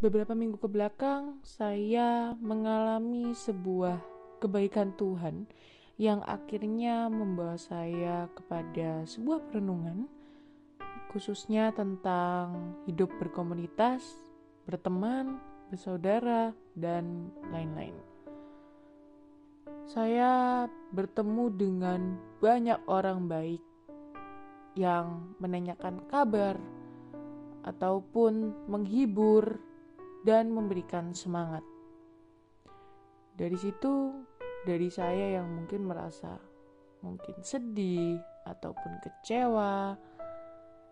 beberapa minggu ke belakang saya mengalami sebuah kebaikan Tuhan yang akhirnya membawa saya kepada sebuah perenungan khususnya tentang hidup berkomunitas, berteman, bersaudara, dan lain-lain. Saya bertemu dengan banyak orang baik yang menanyakan kabar ataupun menghibur dan memberikan semangat. Dari situ, dari saya yang mungkin merasa mungkin sedih ataupun kecewa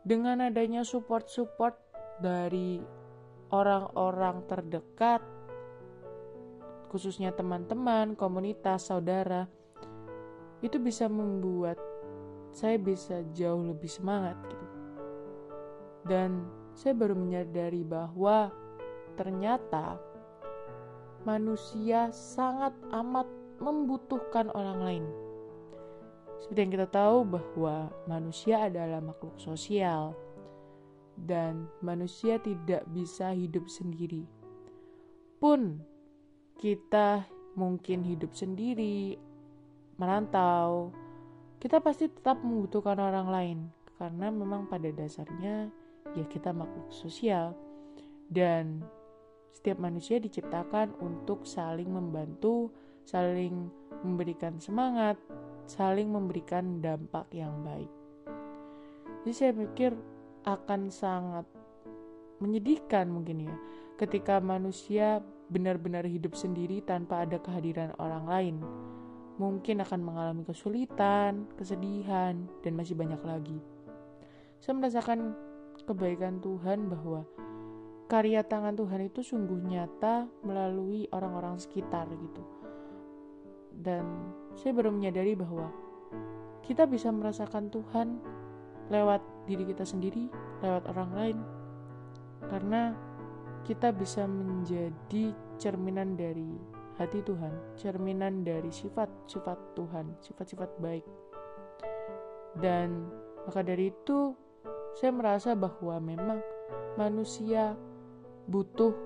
dengan adanya support-support dari orang-orang terdekat khususnya teman-teman, komunitas, saudara itu bisa membuat saya bisa jauh lebih semangat gitu. Dan saya baru menyadari bahwa ternyata manusia sangat amat membutuhkan orang lain. Seperti yang kita tahu bahwa manusia adalah makhluk sosial dan manusia tidak bisa hidup sendiri. Pun kita mungkin hidup sendiri, merantau, kita pasti tetap membutuhkan orang lain karena memang pada dasarnya ya kita makhluk sosial dan setiap manusia diciptakan untuk saling membantu, saling memberikan semangat, saling memberikan dampak yang baik. Jadi saya pikir akan sangat menyedihkan mungkin ya ketika manusia benar-benar hidup sendiri tanpa ada kehadiran orang lain. Mungkin akan mengalami kesulitan, kesedihan, dan masih banyak lagi. Saya merasakan kebaikan Tuhan bahwa karya tangan Tuhan itu sungguh nyata melalui orang-orang sekitar gitu. Dan saya baru menyadari bahwa kita bisa merasakan Tuhan lewat diri kita sendiri, lewat orang lain. Karena kita bisa menjadi cerminan dari hati Tuhan, cerminan dari sifat-sifat Tuhan, sifat-sifat baik. Dan maka dari itu saya merasa bahwa memang manusia butuh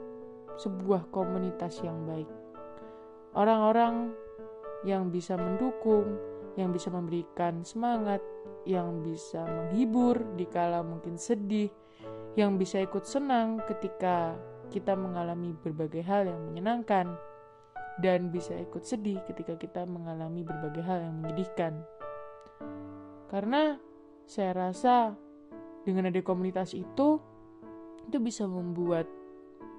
sebuah komunitas yang baik. Orang-orang yang bisa mendukung, yang bisa memberikan semangat, yang bisa menghibur dikala mungkin sedih, yang bisa ikut senang ketika kita mengalami berbagai hal yang menyenangkan dan bisa ikut sedih ketika kita mengalami berbagai hal yang menyedihkan. Karena saya rasa dengan ada komunitas itu itu bisa membuat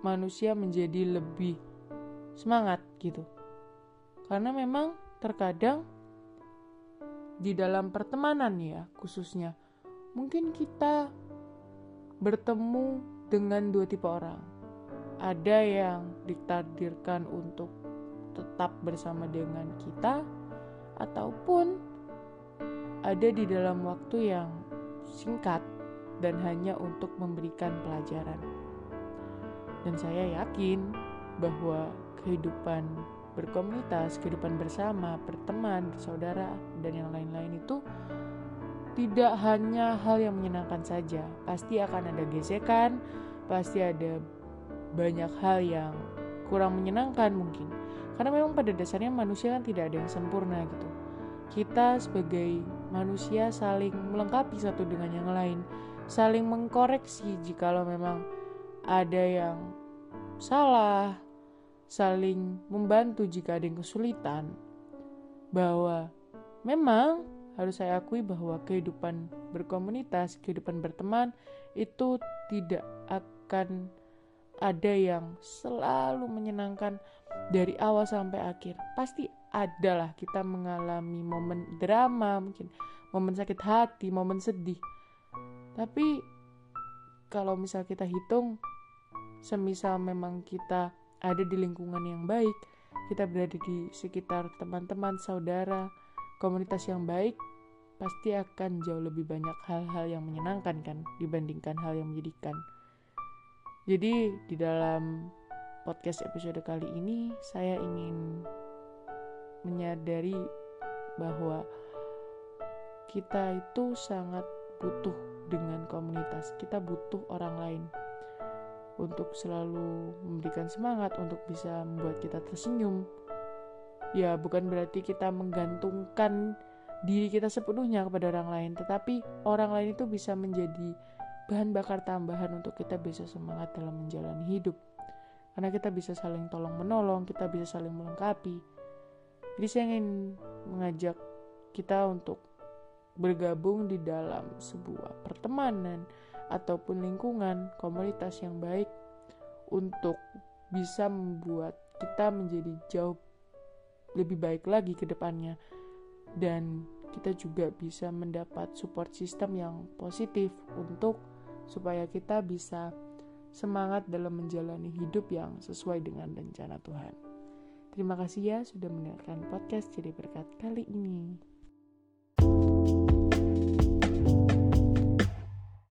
manusia menjadi lebih semangat gitu. Karena memang terkadang di dalam pertemanan ya khususnya mungkin kita bertemu dengan dua tipe orang. Ada yang ditakdirkan untuk tetap bersama dengan kita ataupun ada di dalam waktu yang singkat dan hanya untuk memberikan pelajaran. Dan saya yakin bahwa kehidupan berkomunitas, kehidupan bersama, berteman, bersaudara, dan yang lain-lain itu tidak hanya hal yang menyenangkan saja. Pasti akan ada gesekan, pasti ada banyak hal yang kurang menyenangkan mungkin. Karena memang pada dasarnya manusia kan tidak ada yang sempurna gitu. Kita sebagai manusia saling melengkapi satu dengan yang lain, saling mengkoreksi jikalau memang ada yang salah, saling membantu jika ada yang kesulitan. Bahwa memang harus saya akui bahwa kehidupan berkomunitas, kehidupan berteman itu tidak akan ada yang selalu menyenangkan dari awal sampai akhir. Pasti adalah kita mengalami momen drama, mungkin momen sakit hati, momen sedih. Tapi kalau misal kita hitung, semisal memang kita ada di lingkungan yang baik, kita berada di sekitar teman-teman, saudara, komunitas yang baik, pasti akan jauh lebih banyak hal-hal yang menyenangkan kan dibandingkan hal yang menyedihkan. Jadi di dalam podcast episode kali ini saya ingin menyadari bahwa kita itu sangat butuh dengan komunitas. Kita butuh orang lain. Untuk selalu memberikan semangat untuk bisa membuat kita tersenyum. Ya, bukan berarti kita menggantungkan diri kita sepenuhnya kepada orang lain, tetapi orang lain itu bisa menjadi bahan bakar tambahan untuk kita bisa semangat dalam menjalani hidup. Karena kita bisa saling tolong menolong, kita bisa saling melengkapi. Jadi saya ingin mengajak kita untuk bergabung di dalam sebuah pertemanan ataupun lingkungan komunitas yang baik untuk bisa membuat kita menjadi jauh lebih baik lagi ke depannya dan kita juga bisa mendapat support system yang positif untuk supaya kita bisa semangat dalam menjalani hidup yang sesuai dengan rencana Tuhan. Terima kasih ya sudah mendengarkan podcast jadi berkat kali ini.